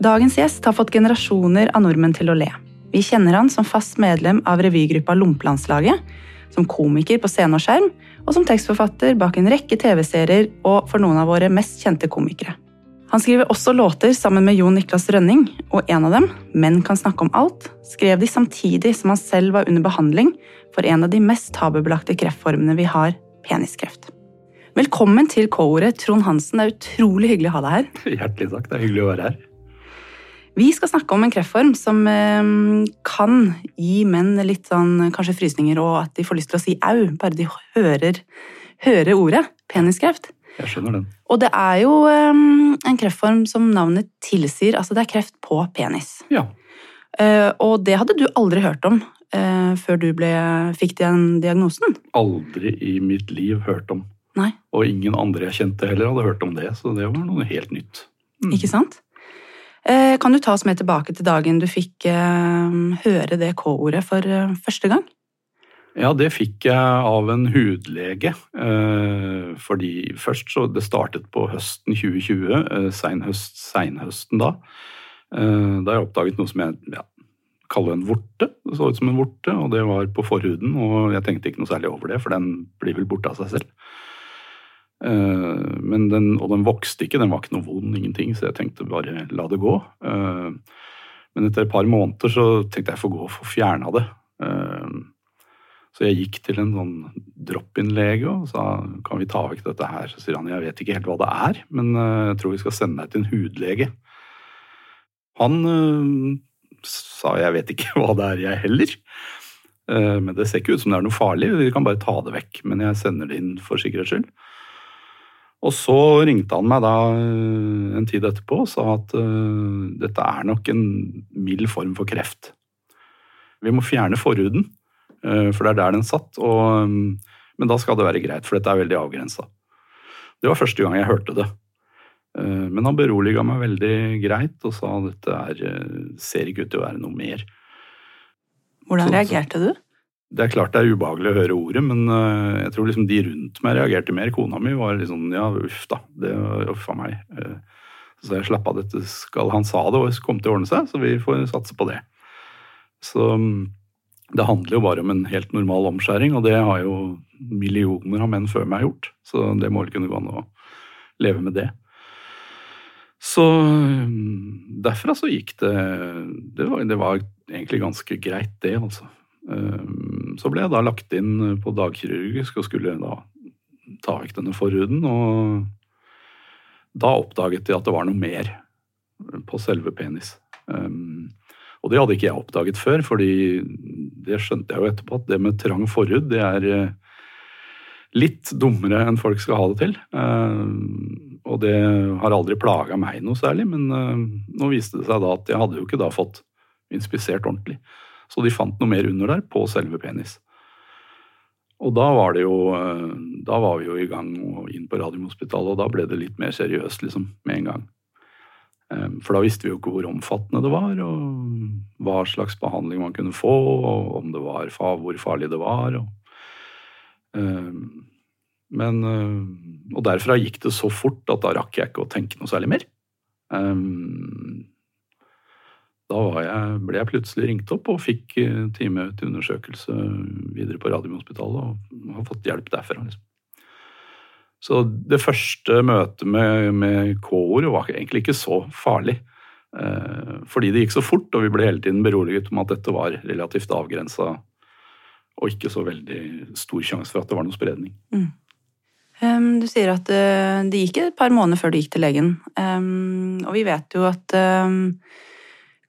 Dagens gjest har fått generasjoner av nordmenn til å le. Vi kjenner han som fast medlem av revygruppa Lompelandslaget, som komiker på scene og skjerm, og som tekstforfatter bak en rekke TV-serier og for noen av våre mest kjente komikere. Han skriver også låter sammen med Jon Niklas Rønning, og en av dem, Menn kan snakke om alt, skrev de samtidig som han selv var under behandling for en av de mest tabubelagte kreftformene vi har, peniskreft. Velkommen til K-ordet, Trond Hansen. Det er utrolig hyggelig å ha deg her. Hjertelig takk. Det er hyggelig å være her. Vi skal snakke om en kreftform som eh, kan gi menn litt sånn kanskje frysninger, og at de får lyst til å si au, bare de hører, hører ordet peniskreft. Jeg skjønner den. Og det er jo eh, en kreftform som navnet tilsier, altså det er kreft på penis. Ja. Eh, og det hadde du aldri hørt om før du ble, fikk den diagnosen? Aldri i mitt liv hørt om. Nei, Og ingen andre jeg kjente heller hadde hørt om det, så det var noe helt nytt. Mm. ikke sant? Eh, kan du ta oss med tilbake til dagen du fikk eh, høre det K-ordet for eh, første gang? Ja, det fikk jeg av en hudlege. Fordi først så Det startet på høsten 2020, eh, seinhøst, seinhøsten da. Da jeg oppdaget noe som jeg ja, kaller en vorte. Det så ut som en vorte, og det var på forhuden. Og jeg tenkte ikke noe særlig over det, for den blir vel borte av seg selv. Eh, men den, og den vokste ikke, den var ikke noe vond, ingenting, så jeg tenkte bare la det gå. Eh, Men etter et par måneder så tenkte jeg jeg får gå og få fjerna det. Eh, Så jeg gikk til en sånn drop-in-lege og sa kan vi ta vekk dette her. Så sier han jeg vet ikke helt hva det er, men jeg tror vi skal sende deg til en hudlege. Han sa jeg vet ikke hva det er, jeg heller. Men det ser ikke ut som det er noe farlig, vi kan bare ta det vekk. Men jeg sender det inn for sikkerhets skyld. Og så ringte han meg da eh, en tid etterpå og sa at uh, dette er nok en mild form for kreft. Vi må fjerne forhuden, uh, for det er der den satt. Og, um, men da skal det være greit, for dette er veldig avgrensa. Det var første gang jeg hørte det. Uh, Men han beroliga meg veldig greit og sa at dette er, ser ikke ut til å være noe mer. Hvordan reagerte du? Det er klart det er ubehagelig å høre ordet, men øh, jeg tror liksom de rundt meg reagerte mer. Kona mi var liksom ja, uff da, det var uff a meg. Eh, Så jeg slapp av dette skal Han sa det og kom til å ordne seg, så vi får satse på det. Så mm, det handler jo bare om en helt normal omskjæring, og det har jo millioner av menn før meg gjort. Så det må vel kunne gå an å leve med det. Så mm, derfra så gikk det det var, det var egentlig ganske greit, det, altså. Um, Så ble jeg da lagt inn på dagkirurgisk og skulle da ta vekk denne forhuden. Og da oppdaget de at det var noe mer på selve penis. Um, Og det hadde ikke jeg oppdaget før, fordi det skjønte jeg jo etterpå at det med trang forhud, det er eh, litt dummere enn folk skal ha det til. Um, Og det har aldri plaga meg noe særlig, men eh, nå viste det seg da at jeg hadde jo ikke da fått inspisert ordentlig. Så de fant noe mer under der, på selve penis. Og da var jo eh, Da var vi jo i gang og inn på Radiumhospitalet, og da ble det litt mer seriøst, liksom, med en gang. Eh, For da visste vi jo ikke hvor omfattende det var, og hva slags behandling man kunne få, og om det var hvor farlig det var. Og, eh, men eh, Og derfra gikk det så fort at da rakk jeg ikke å tenke noe særlig mer. Da jeg, ble jeg plutselig ringt opp og fikk eh, time til undersøkelse videre på Radiumhospitalet og har fått hjelp derfra. Liksom. Så det første møtet med, med K-ord var egentlig ikke så farlig. Eh, fordi det gikk så fort, og vi ble hele tiden beroliget om at dette var relativt avgrensa og ikke så veldig stor sjanse for at det var noe spredning. Um, Du sier at uh, det gikk et par måneder før du gikk til legen. Um, og vi vet jo at um,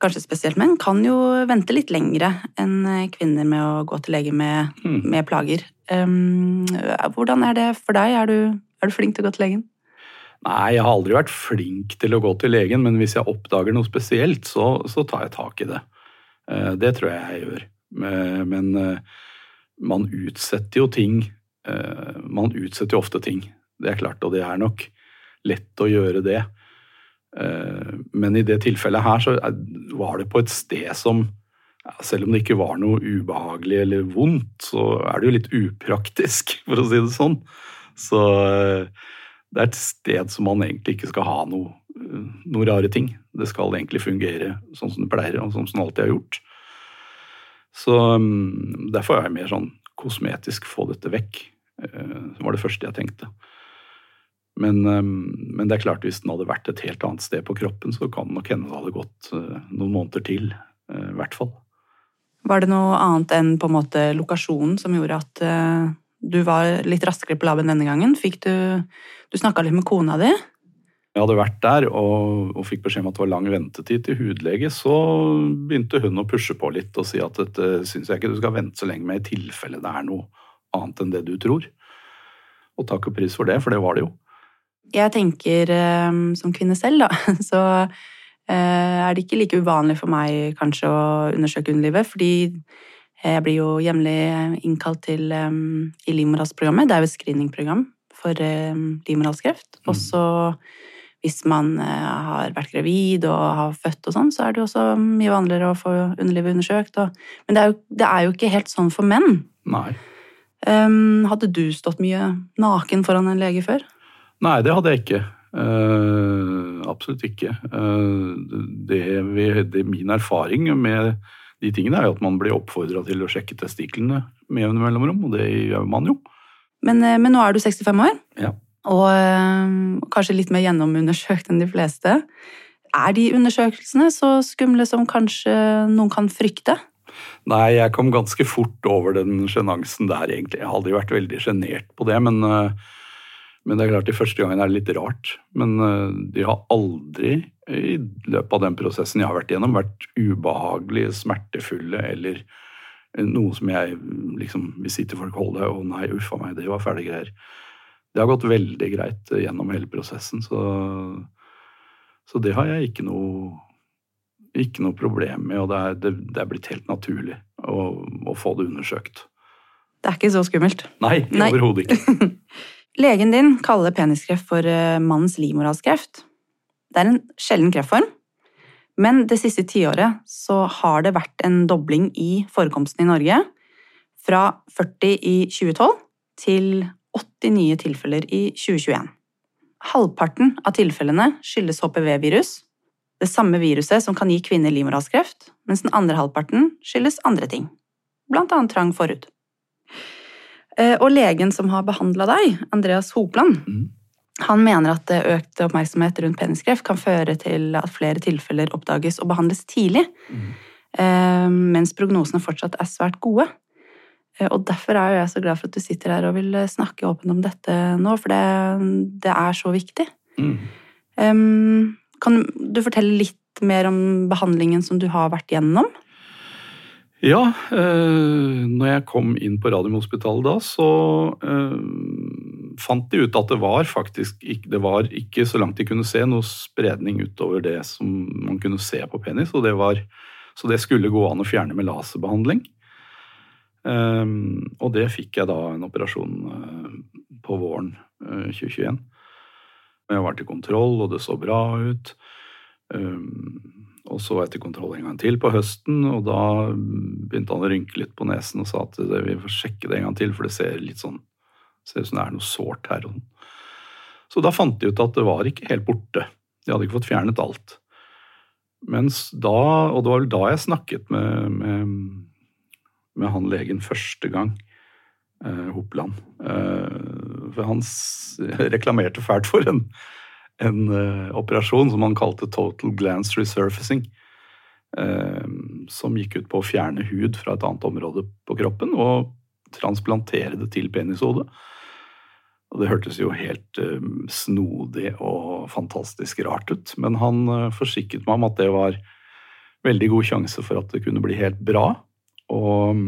kanskje spesielt menn kan jo vente litt lengre enn eh, kvinner med å gå til lege med, Mm. med plager. Um, hvordan er det for deg? Er du, er du flink til å gå til legen? Nei, jeg har aldri vært flink til å gå til legen, men hvis jeg oppdager noe spesielt, så, så tar jeg tak i det. Eh, Det tror jeg jeg gjør. Eh, Men man utsetter jo ting. Man utsetter jo ofte ting. Det er klart, og det er nok lett å gjøre det. Eh, Men i det tilfellet her så var det på et sted som Selv om det ikke var noe ubehagelig eller vondt, så er det jo litt upraktisk, for å si det sånn. Så eh, det er et sted som man egentlig ikke skal ha noe noen rare ting. Det skal egentlig fungere sånn som det pleier, og sånn som det alltid har gjort. Så um, derfor er jeg mer sånn kosmetisk få dette vekk. Det var det første jeg tenkte. Men, um, men, det er klart hvis den hadde vært et helt annet sted på kroppen, så kan det nok hende det hadde gått uh, noen måneder til. Uh, I hvert fall. Var det noe annet enn på en måte lokasjonen som gjorde at du var litt raskere på laben denne gangen? Fikk du Du snakka litt med kona di? jeg hadde vært der og, og, fikk beskjed om at det var lang ventetid til hudlege, så begynte hun å pushe på litt og si at dette syns jeg ikke du skal vente så lenge med i tilfelle det er noe annet enn det du tror. Og takk og pris for det, for det var det jo. Jeg tenker eh, som kvinne selv, da, så eh, er det ikke like uvanlig for meg kanskje å undersøke underlivet, fordi jeg blir jo jevnlig innkalt til um, i livmorhalsprogrammet. Det er jo et screeningprogram for um, livmorhalskreft. Mm. Og så hvis man eh, har vært gravid og har født og sånn, så er det jo også mye vanligere å få underlivet undersøkt. Og, men det er, jo, det er, jo, ikke helt sånn for menn. Nei. Um, hadde du stått mye naken foran en lege før? Nei, det hadde jeg ikke. Uh, absolutt ikke. Uh, det, det, min erfaring med de tingene er jo at man blir oppfordra til å sjekke testiklene med jevne mellomrom, og det gjør man jo. Men, men nå er du 65 år? Ja og uh, kanskje litt mer gjennomundersøkt enn de fleste. Er de undersøkelsene så skumle som kanskje noen kan frykte? Nei, jeg kom ganske fort over den sjenansen der, egentlig. Jeg har aldri vært veldig sjenert på det, men, øh, men, det er klart de første gangene er det litt rart. Men øh, de har aldri i løpet av den prosessen jeg har vært gjennom, vært ubehagelige, smertefulle eller noe som jeg liksom vil si til folk holde Å nei, uff a meg, det var fæle greier det har gått veldig greit gjennom hele prosessen. Så, så det har jeg ikke noe, ikke noe problem med, og det er, det, det er blitt helt naturlig å, å, få det undersøkt. Det er ikke så skummelt? Nei, overhodet ikke. Legen din kaller peniskreft for eh, mannens livmorhalskreft. Det er en sjelden kreftform, men det siste tiåret har det vært en dobling i forekomsten i Norge. Fra 40 i 2012 til 80 nye tilfeller i 2021. Halvparten av tilfellene skyldes HPV-virus, det samme viruset som kan gi kvinner livmorhalskreft, mens den andre halvparten skyldes andre ting, blant annet trang forhud. Eh, og legen som har behandla deg, Andreas Hopland, mm. han mener at økt oppmerksomhet rundt peniskreft kan føre til at flere tilfeller oppdages og behandles tidlig, mm. mens prognosene fortsatt er svært gode. Eh, og Derfor er jeg så glad for at du sitter her og vil eh, snakke åpent om dette nå, for det, det er så viktig. Mm. Um, kan du fortelle litt mer om behandlingen som du har vært gjennom? Ja, eh, når jeg kom inn på Radiumhospitalet da, så øh, fant de ut at det var faktisk ikke, det var ikke så langt de kunne se noe spredning utover det som man kunne se på penis, og det var, så det skulle gå an å fjerne med laserbehandling. Um, og det fikk jeg da en operasjon uh, på våren uh, 2021. Jeg var til kontroll, og det så bra ut. Um, og så var jeg til kontroll en gang til på høsten, og da begynte han å rynke litt på nesen og sa at vi får sjekke det en gang til, for det ser litt sånn ser ut som det er noe sårt her. Sånn. Så da fant de ut at det var ikke helt borte. De hadde ikke fått fjernet alt. Mens da, og det var vel da jeg snakket med, med med han legen første gang. eh, Hopland. Eh, for han reklamerte fælt for en, en uh, operasjon som han kalte total glance resurfacing. som gikk ut på å fjerne hud fra et annet område på kroppen og transplantere det til penishodet. Og det hørtes jo helt snodig og fantastisk rart ut. Men han forsikret meg om at det var veldig god sjanse for at det kunne bli helt bra. Og,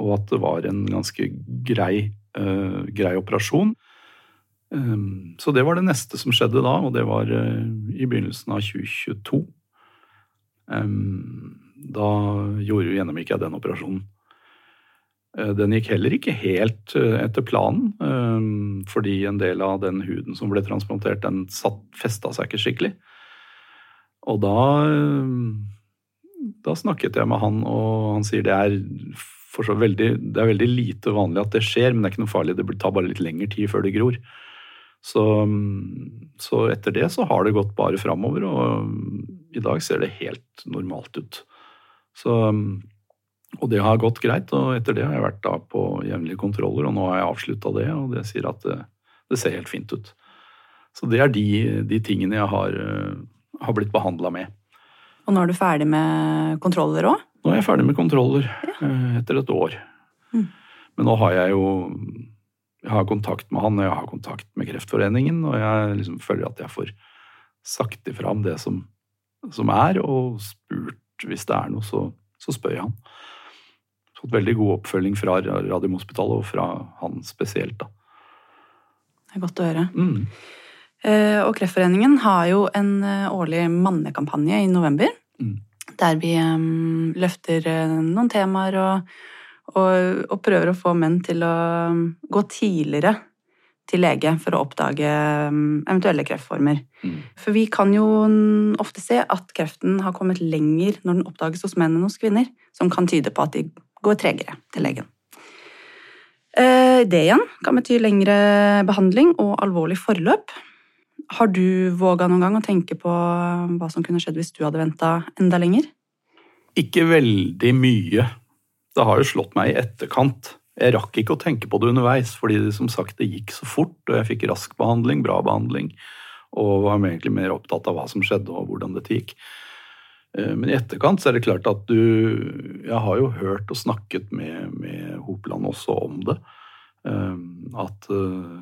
og at det var en ganske grei, uh, grei operasjon. Um, så det var det neste som skjedde da, og det var uh, i begynnelsen av 2022. Um, da gjorde, gjennomgikk jeg den operasjonen. Uh, den gikk heller ikke helt etter planen, um, fordi en del av den huden som ble transplantert, den satt, festa seg ikke skikkelig. Og da da snakket jeg med han, og han sier det er, veldig, det er veldig lite vanlig at det skjer, men det er ikke noe farlig. Det tar bare litt lengre tid før det gror. Så, mm, så etter det så har det gått bare framover, og i dag ser det helt normalt ut. Så, mm, og det har gått greit, og etter det har jeg vært da på jevnlige kontroller, og nå har jeg avslutta det, og det sier at det, det, ser helt fint ut. Så det er de, de tingene jeg har, eh, har blitt behandla med. Og nå er du ferdig med kontroller òg? Nå er jeg ferdig med kontroller ja. etter et år. Mm. Men nå har jeg jo jeg har kontakt med han, og jeg har kontakt med Kreftforeningen, og jeg liksom føler at jeg får sagt ifra om det som, som, er, og spurt hvis det er noe, så, så spør jeg han. Fått veldig god oppfølging fra Radiumhospitalet, og fra han spesielt, da. Det er godt å høre. Mm. Eh, og Kreftforeningen har jo en eh, årlig mannekampanje i november. Mm. Der vi um, løfter noen temaer og og, og, prøver å få menn til å um, gå tidligere til lege for å oppdage um, eventuelle kreftformer. Mm. For vi kan jo ofte se at kreften har kommet lenger når den oppdages hos menn enn hos kvinner, som kan tyde på at de går tregere til legen. Eh, det igjen kan bety lengre behandling og alvorlig forløp. Har du våga noen gang å tenke på hva som kunne skjedd hvis du hadde venta enda lenger? Ikke veldig mye. Det har jo slått meg i etterkant. Jeg rakk ikke å tenke på det underveis, fordi det som sagt det gikk så fort, og jeg fikk rask behandling, bra behandling, og var egentlig mer opptatt av hva som skjedde og hvordan dette gikk. Eh, men i etterkant så er det klart at du Jeg har jo hørt og snakket med, med Hopland også om det. Eh, at eh,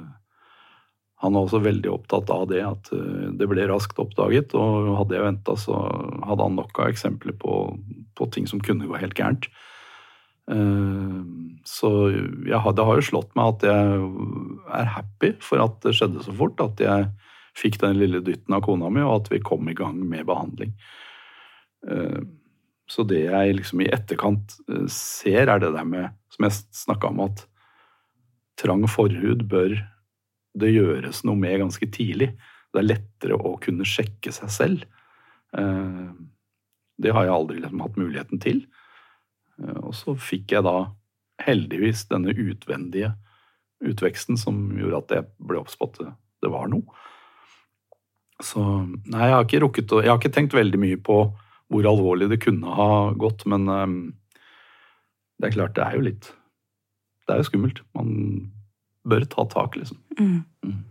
han var også veldig opptatt av det, at det ble raskt oppdaget. Og hadde jeg venta, så hadde han nok av eksempler på, på ting som kunne gå helt gærent. Eh, så jeg, det har jo slått meg at jeg er happy for at det skjedde så fort. At jeg fikk den lille dytten av kona mi, og at vi kom i gang med behandling. Eh, så det jeg liksom i etterkant eh, ser, er det der med, som jeg snakka om, at trang forhud bør det gjøres noe med ganske tidlig. Det er lettere å kunne sjekke seg selv. Det har jeg aldri liksom hatt muligheten til. Eh, og så fikk jeg da heldigvis denne utvendige utveksten som gjorde at jeg ble obs på at det var noe. Så nei, jeg har ikke rukket Jeg har ikke tenkt veldig mye på hvor alvorlig det kunne ha gått, men um, det er klart, det er jo litt Det er jo skummelt. Man bør ta tak, liksom. Mm. Mm.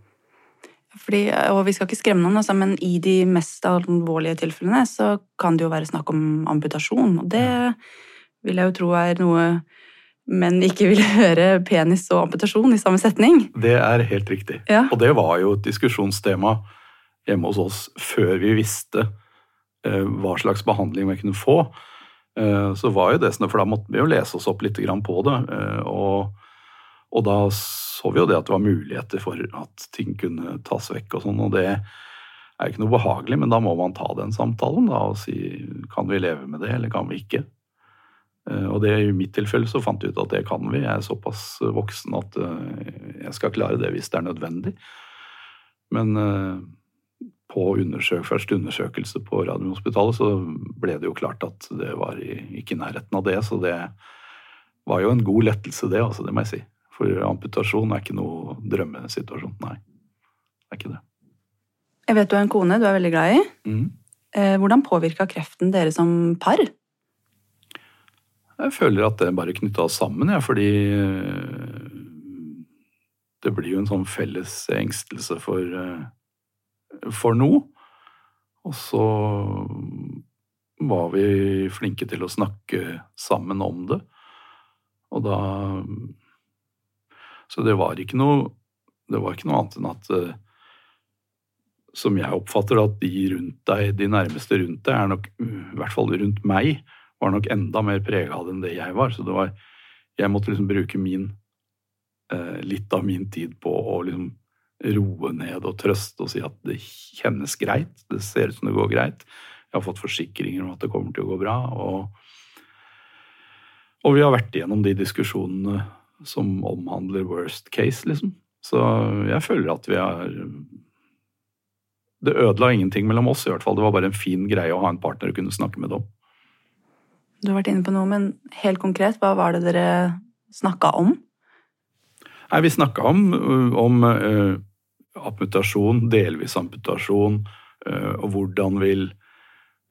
Fordi, og vi skal ikke skremme noen, altså, men i de mest alvorlige tilfellene så kan det jo være snakk om amputasjon. Og det ja vil jeg jo tro er noe menn ikke vil høre penis og amputasjon i samme setning. Det er helt riktig. Ja. Og det var jo et diskusjonstema hjemme hos oss før vi visste uh, hva slags behandling vi kunne få. Uh, så var jo det sånn, for da måtte vi jo lese oss opp litt på det. Uh, og, og, da så vi jo det at det var muligheter for at ting kunne tas vekk og sånn. Og det er ikke noe behagelig, men da må man ta den samtalen da, og si kan vi leve med det, eller kan vi ikke. Eh, og det, I mitt tilfelle så fant vi ut at det kan vi. Jeg er såpass voksen at eh, jeg skal klare det hvis det er nødvendig. Men eh, på undersøk, første undersøkelse på Radiumhospitalet så ble det jo klart at det var ikke i nærheten av det. Så det var jo en god lettelse, det, altså, det må jeg si. For amputasjon er ikke noe drømmesituasjon. Nei, det er ikke det. Jeg vet du har en kone du er veldig glad i. Mm. Hvordan påvirka kreften dere som par? Jeg føler at det bare knytta oss sammen, ja, fordi eh, det blir jo en sånn felles engstelse for, eh, for noe. Og så var vi flinke til å snakke sammen om det. Og da Så det var ikke noe var ikke noe annet enn at eh, Som jeg oppfatter at de rundt deg, de nærmeste rundt deg, er nok i hvert fall rundt meg, var nok enda mer prega av det enn det jeg var. Så det var Jeg måtte liksom bruke min eh, litt av min tid på å liksom roe ned og trøste og si at det kjennes greit. Det ser ut som det går greit. Jeg har fått forsikringer om at det kommer til å gå bra. Og, og vi har vært igjennom de diskusjonene som omhandler worst case, liksom. Så jeg føler at vi har Det ødela ingenting mellom oss, i hvert fall. Det var bare en fin greie å ha en partner å kunne snakke med det om. Du har vært inne på noe, men helt konkret, hva var det dere snakka om? Nei, Vi snakka om, om uh, amputasjon, delvis amputasjon, og hvordan vil,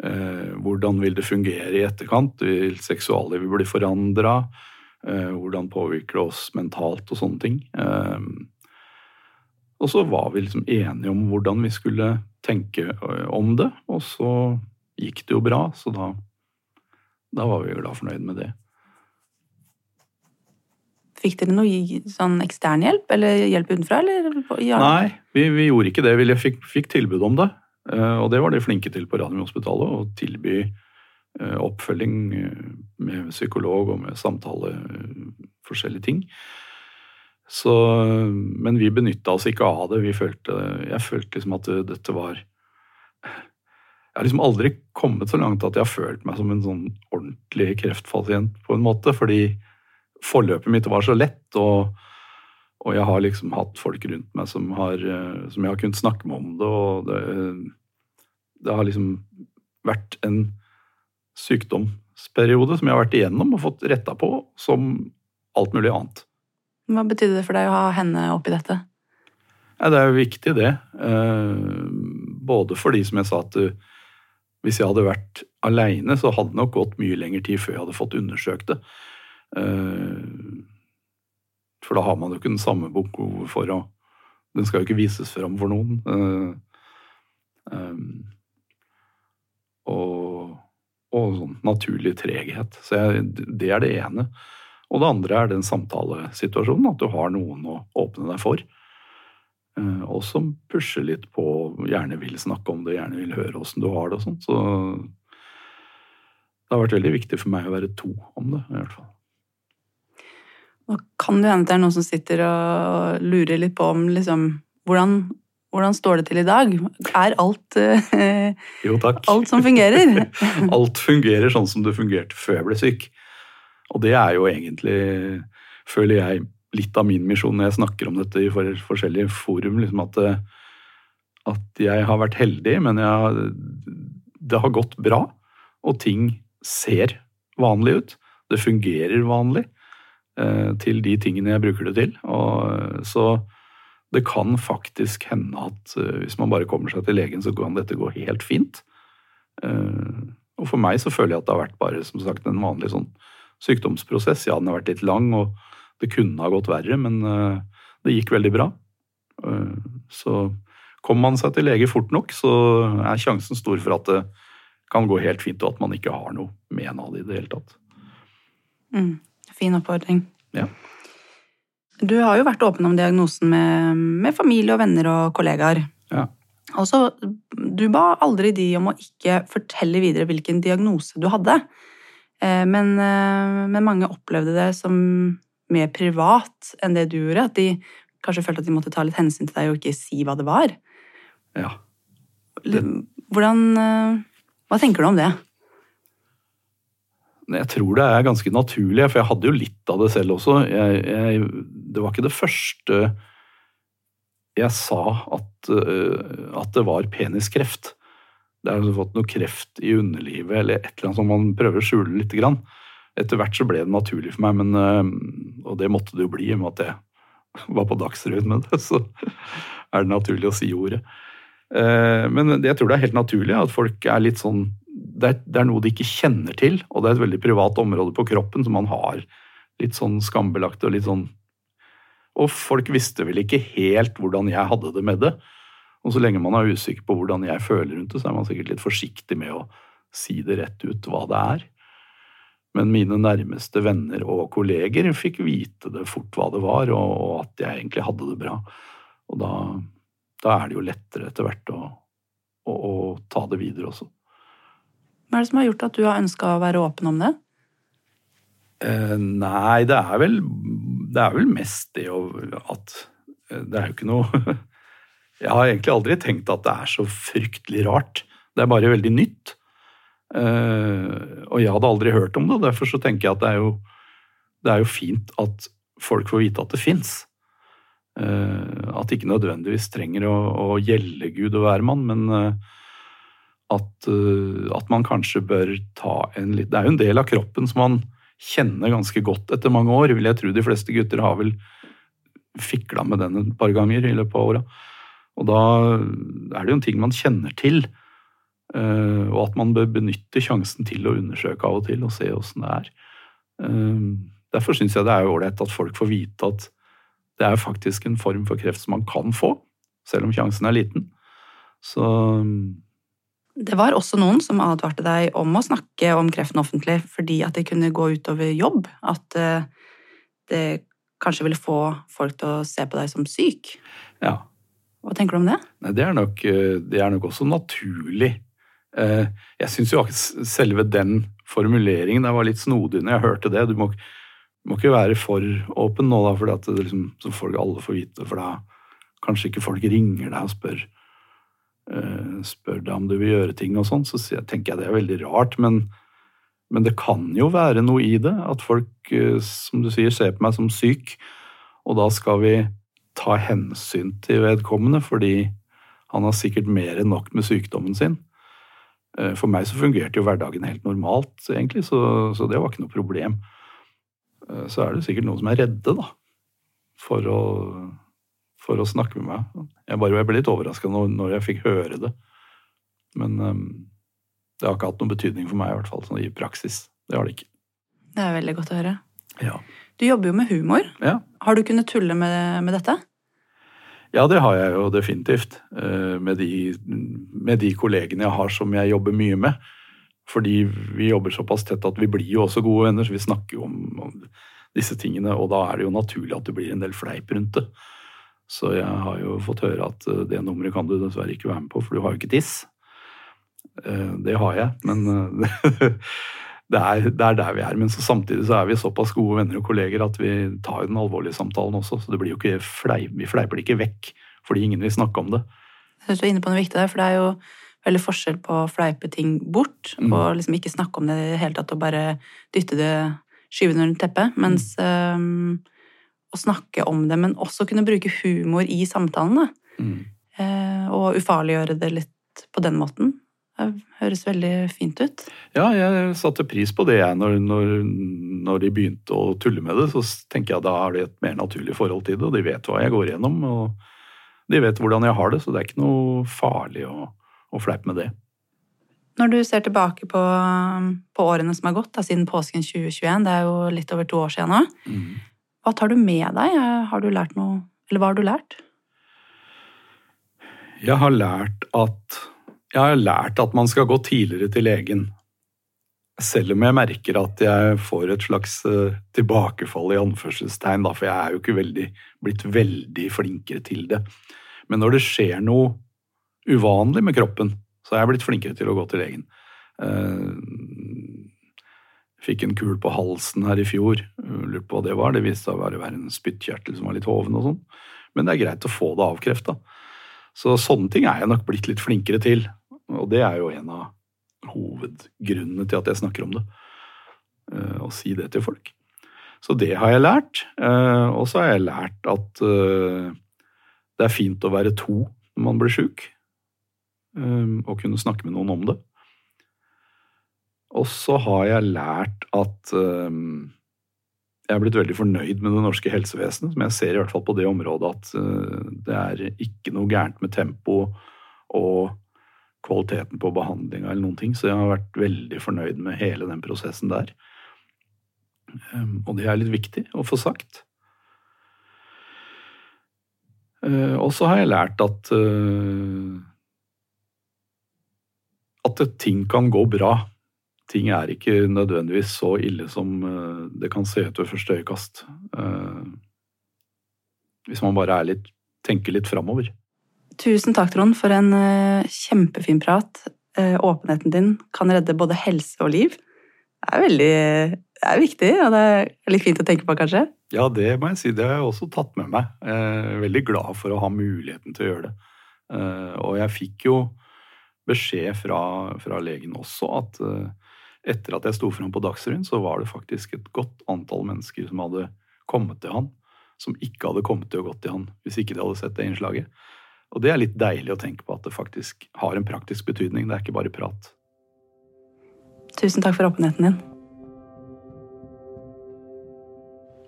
hvordan vil det fungere i etterkant? Vil seksuallivet bli forandra? Hvordan påvirker det oss mentalt og sånne ting? Og så var vi liksom enige om hvordan vi skulle tenke om det, og så gikk det jo bra, så da, da var vi glad fornøyd med det. Fikk dere noe sånn ekstern hjelp, eller hjelp utenfra? Nei, vi, vi, gjorde ikke det. Vi fikk, fikk, tilbud om det. Øh, og det var de flinke til på Radiumhospitalet, å tilby øh, oppfølging med psykolog og med samtale, forskjellige ting. Så, men vi benytta oss ikke av det. Følte, jeg følte liksom at dette var Jeg har liksom aldri kommet så langt at jeg har følt meg som en sånn ordentlig kreftpasient, på en måte. Fordi forløpet mitt var så lett, og, og jeg har liksom hatt folk rundt meg som, har, som jeg har kunnet snakke med om det, og det, det har liksom vært en sykdomsperiode som jeg har vært igjennom og fått retta på som alt mulig annet. Hva betydde det for deg å ha henne oppi dette? Ja, det er jo viktig, det. Eh, både fordi, som jeg sa, at eh, hvis jeg hadde vært aleine, så hadde det nok gått mye lengre tid før jeg hadde fått undersøkt det. Eh, for da har man jo ikke den samme behovet for å Den skal jo ikke vises fram for noen. Og, og sånn naturlig treghet. Så jeg, det er det ene. Og det andre er den samtalesituasjonen, at du har noen å åpne deg for. Eh, og som pusher litt på, gjerne vil snakke om det, gjerne vil høre åssen du har det og sånn. Så det har vært veldig viktig for meg å være to om det, i hvert fall. Nå kan det hende det er noen som sitter og lurer litt på om liksom hvordan, hvordan står det til i dag? Er alt eh, Jo, takk. Alt som fungerer? alt fungerer sånn som det fungerte før jeg ble syk. Og det er jo egentlig, føler jeg, litt av min misjon når jeg snakker om dette i forskjellige forum. Liksom at, at, jeg har vært heldig, men jeg, det har gått bra. Og ting ser vanlig ut. Det fungerer vanlig eh, til de tingene jeg bruker det til. Og, så det kan faktisk hende at eh, hvis man bare kommer seg til legen, så kan dette gå helt fint. Eh, og for meg så føler jeg at det har vært bare som sagt en vanlig sånn sykdomsprosess. Ja, den har vært litt lang, og det kunne ha gått verre, men eh, det gikk veldig bra. Eh, så kommer man seg til lege fort nok, så er sjansen stor for at det kan gå helt fint, og at man ikke har noe med en av det i det hele tatt. Mm, fin oppfordring. Ja. Du har jo vært åpen om diagnosen med, med familie og venner og kollegaer. Ja. Også, Du ba aldri de om å ikke fortelle videre hvilken diagnose du hadde. Eh, men, men, mange opplevde det som mer privat enn det du gjorde. At de kanskje følte at de måtte ta litt hensyn til deg og ikke si hva det var. Ja. Det... Hvordan eh, Hva tenker du om det? Jeg tror det er ganske naturlig, for jeg hadde jo litt av det selv også. Jeg, jeg, det var ikke det første jeg sa at, at det var peniskreft det har fått noe kreft i underlivet eller et eller annet som man prøver å skjule litt. Grann. Etter hvert så ble det naturlig for meg, men, eh, og det måtte det jo bli i og med at jeg var på Dagsrevyen med det. Så er det naturlig å si ordet. Eh, men jeg tror det er helt naturlig at folk er litt sånn det er, det er, noe de ikke kjenner til, og det er et veldig privat område på kroppen som man har litt sånn skambelagt og litt sånn Og folk visste vel ikke helt hvordan jeg hadde det med det. Og så lenge man er usikker på hvordan jeg føler rundt det, så er man sikkert litt forsiktig med å si det rett ut hva det er. Men mine nærmeste venner og kolleger fikk vite det fort hva det var, og at jeg egentlig hadde det bra. Og da, da er det jo lettere etter hvert å, å, å, ta det videre også. Hva er det som har gjort at du har ønska å være åpen om det? Eh, nei, det er vel Det er vel mest det å, at eh, Det er jo ikke noe Jeg har egentlig aldri tenkt at det er så fryktelig rart. Det er bare veldig nytt. Uh, og jeg hadde aldri hørt om det, og derfor så tenker jeg at det er jo, det er jo fint at folk får vite at det fins. Eh, at det ikke nødvendigvis trenger å, å gjelde Gud og hvermann, men uh, at, at, man kanskje bør ta en litt Det er jo en del av kroppen som man kjenner ganske godt etter mange år. Vil jeg tro de fleste gutter har vel fikla med den et par ganger i løpet av åra. Og da er det jo en ting man kjenner til, eh, og at man bør benytte sjansen til å undersøke av og til og se åssen det er. Eh, derfor syns jeg det er ålreit at folk får vite at det er faktisk en form for kreft som man kan få, selv om sjansen er liten. Så Det var også noen som advarte deg om å snakke om kreften offentlig fordi at det kunne gå utover jobb. At eh, det kanskje ville få folk til å se på deg som syk. ja. Hva tenker du om det? Nei, det er nok, eh, det er nok også naturlig. Eh, Jeg syns jo selve den formuleringen der var litt snodig når jeg hørte det. Du må, må ikke være for åpen nå, da, for det liksom, så folk alle får vite for da kanskje ikke folk ringer deg og spør, eh, spør deg om du vil gjøre ting og sånn. Så tenker jeg det er veldig rart, men, men det kan jo være noe i det. At folk, eh, som du sier, ser på meg som syk, og da skal vi ta hensyn til vedkommende, fordi han har sikkert mer enn nok med sykdommen sin. Eh, For meg så fungerte jo hverdagen helt normalt, egentlig, så, så det var ikke noe problem. Eh, Så er det sikkert noen som er redde, da, for å, for å snakke med meg. Jeg bare jeg ble litt overraska når, når jeg fikk høre det. Men um, det har ikke hatt noen betydning for meg, i hvert fall sånn i praksis. Det har det ikke. Det er veldig godt å høre. Ja. Du jobber jo med humor. ja. Har du kunnet tulle med, med dette? Ja, det har jeg jo definitivt. eh, Med de, med de kollegene jeg har som jeg jobber mye med. Fordi vi jobber såpass tett at vi blir jo også gode venner, så vi snakker jo om, om disse tingene. Og da er det jo naturlig at det blir en del fleip rundt det. Så jeg har jo fått høre at eh, det nummeret kan du dessverre ikke være med på, for du har jo ikke tiss. Eh, Det har jeg, men det er, det er der vi er. Men så samtidig så er vi såpass gode venner og kolleger at vi tar jo den alvorlige samtalen også. Så det blir jo ikke fleip, vi fleiper det ikke vekk fordi ingen vil snakke om det. Jeg synes du er inne på noe viktig der, for det er jo veldig forskjell på å fleipe ting bort Mm. og liksom ikke snakke om det i det hele tatt og bare dytte det, skyve det under teppet, mens øhm, å snakke om det, men også kunne bruke humor i samtalen, da. Mm. Uh, og ufarliggjøre det litt på den måten. Det høres veldig fint ut. Ja, jeg satte pris på det jeg når, når, når de begynte å tulle med det. Så tenker jeg da har det et mer naturlig forhold til det, og de vet hva jeg går igjennom. Og de vet hvordan jeg har det, så det er ikke noe farlig å, å fleipe med det. Når du ser tilbake på, på årene som har gått, da, siden påsken 2021, det er jo litt over to år siden nå, hva tar du med deg? Har du lært noe, eller hva har du lært? Jeg har lært at jeg har lært at man skal gå tidligere til legen. Selv om jeg merker at jeg får et slags eh, tilbakefall i anførselstegn, for jeg er jo ikke veldig, blitt veldig flinkere til det. Men når det skjer noe uvanlig med kroppen, så er jeg blitt flinkere til å gå til legen. Eh, Fikk en kul på halsen her i fjor. Lurte på hva det var. Det viste seg å være en spyttkjertel som var litt hoven og sånn. Men det er greit å få det avkrefta. Så sånne ting er jeg nok blitt litt flinkere til. Det er jo en av hovedgrunnene til at jeg snakker om det. Eh, Å si det til folk. Så det har jeg lært. Eh, Og så har jeg lært at eh, det er fint å være to når man blir sjuk. Og kunne snakke med noen om det. Og så har jeg lært at jeg er blitt veldig fornøyd med det norske helsevesenet, som jeg ser i hvert fall på det området at det er ikke noe gærent med tempo og kvaliteten på behandlinga eller noen ting, så jeg har vært veldig fornøyd med hele den prosessen der. Um, Og det er litt viktig å få sagt. Eh, Og så har jeg lært at eh, at ting kan gå bra. Ting er ikke nødvendigvis så ille som eh, det kan se ut ved første øyekast. Hvis man bare er litt, tenker litt framover. Tusen takk, Trond, for en eh, kjempefin prat. Eh, åpenheten din kan redde både helse og liv. Det er veldig det er viktig, og det er litt fint å tenke på, kanskje. Ja, det må jeg si. Det har jeg også tatt med meg. Jeg er veldig glad for å ha muligheten til å gjøre det. Eh, Og jeg fikk jo beskjed fra, fra legen også at eh, etter at jeg sto fram på Dagsrevyen, så var det faktisk et godt antall mennesker som hadde kommet til han, som ikke hadde kommet til å gå til han hvis ikke de hadde sett det innslaget. Og det er litt deilig å tenke på at det faktisk har en praktisk betydning. Det er ikke bare prat. Tusen takk for åpenheten din.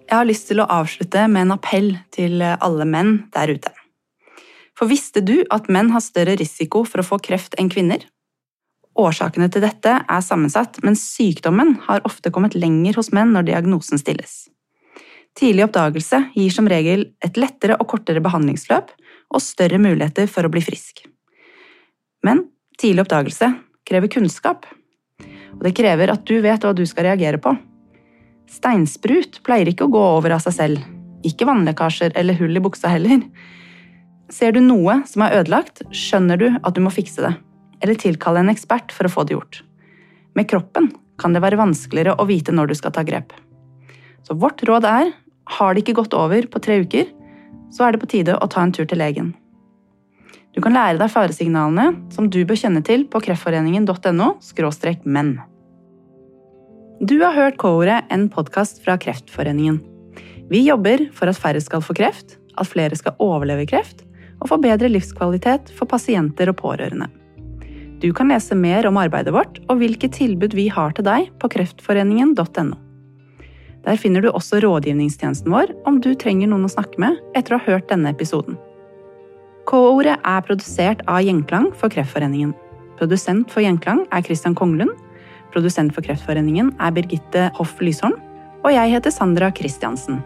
Jeg har lyst til å avslutte med en appell til alle menn der ute. For visste du at menn har større risiko for å få kreft enn kvinner? Årsakene til dette er sammensatt, men sykdommen har ofte kommet lenger hos menn når diagnosen stilles. Tidlig oppdagelse gir som regel et lettere og kortere behandlingsløp og større muligheter for å bli frisk. Men tidlig oppdagelse krever kunnskap, og det krever at du vet hva du skal reagere på. Steinsprut pleier ikke å gå over av seg selv, ikke vannlekkasjer eller hull i buksa heller. Ser du noe som er ødelagt, skjønner du at du må fikse det, eller tilkalle en ekspert for å få det gjort. Med kroppen kan det være vanskeligere å vite når du skal ta grep. Så vårt råd er, har det ikke gått over på tre uker, så er det på tide å ta en tur til legen. Du kan lære deg faresignalene som du bør kjenne til på kreftforeningen.no menn. Du har hørt K-ordet, en podkast fra Kreftforeningen. Vi jobber for at færre skal få kreft, at flere skal overleve kreft, og få bedre livskvalitet for pasienter og pårørende. Du kan lese mer om arbeidet vårt og hvilke tilbud vi har til deg på kreftforeningen.no. Der finner du også rådgivningstjenesten vår om du trenger noen å snakke med etter å ha hørt denne episoden. K-ordet er produsert av Gjenklang for Kreftforeningen. Produsent for Gjenklang er Christian Konglund. Produsent for Kreftforeningen er Birgitte Hoff Lysholm. Og jeg heter Sandra Christiansen.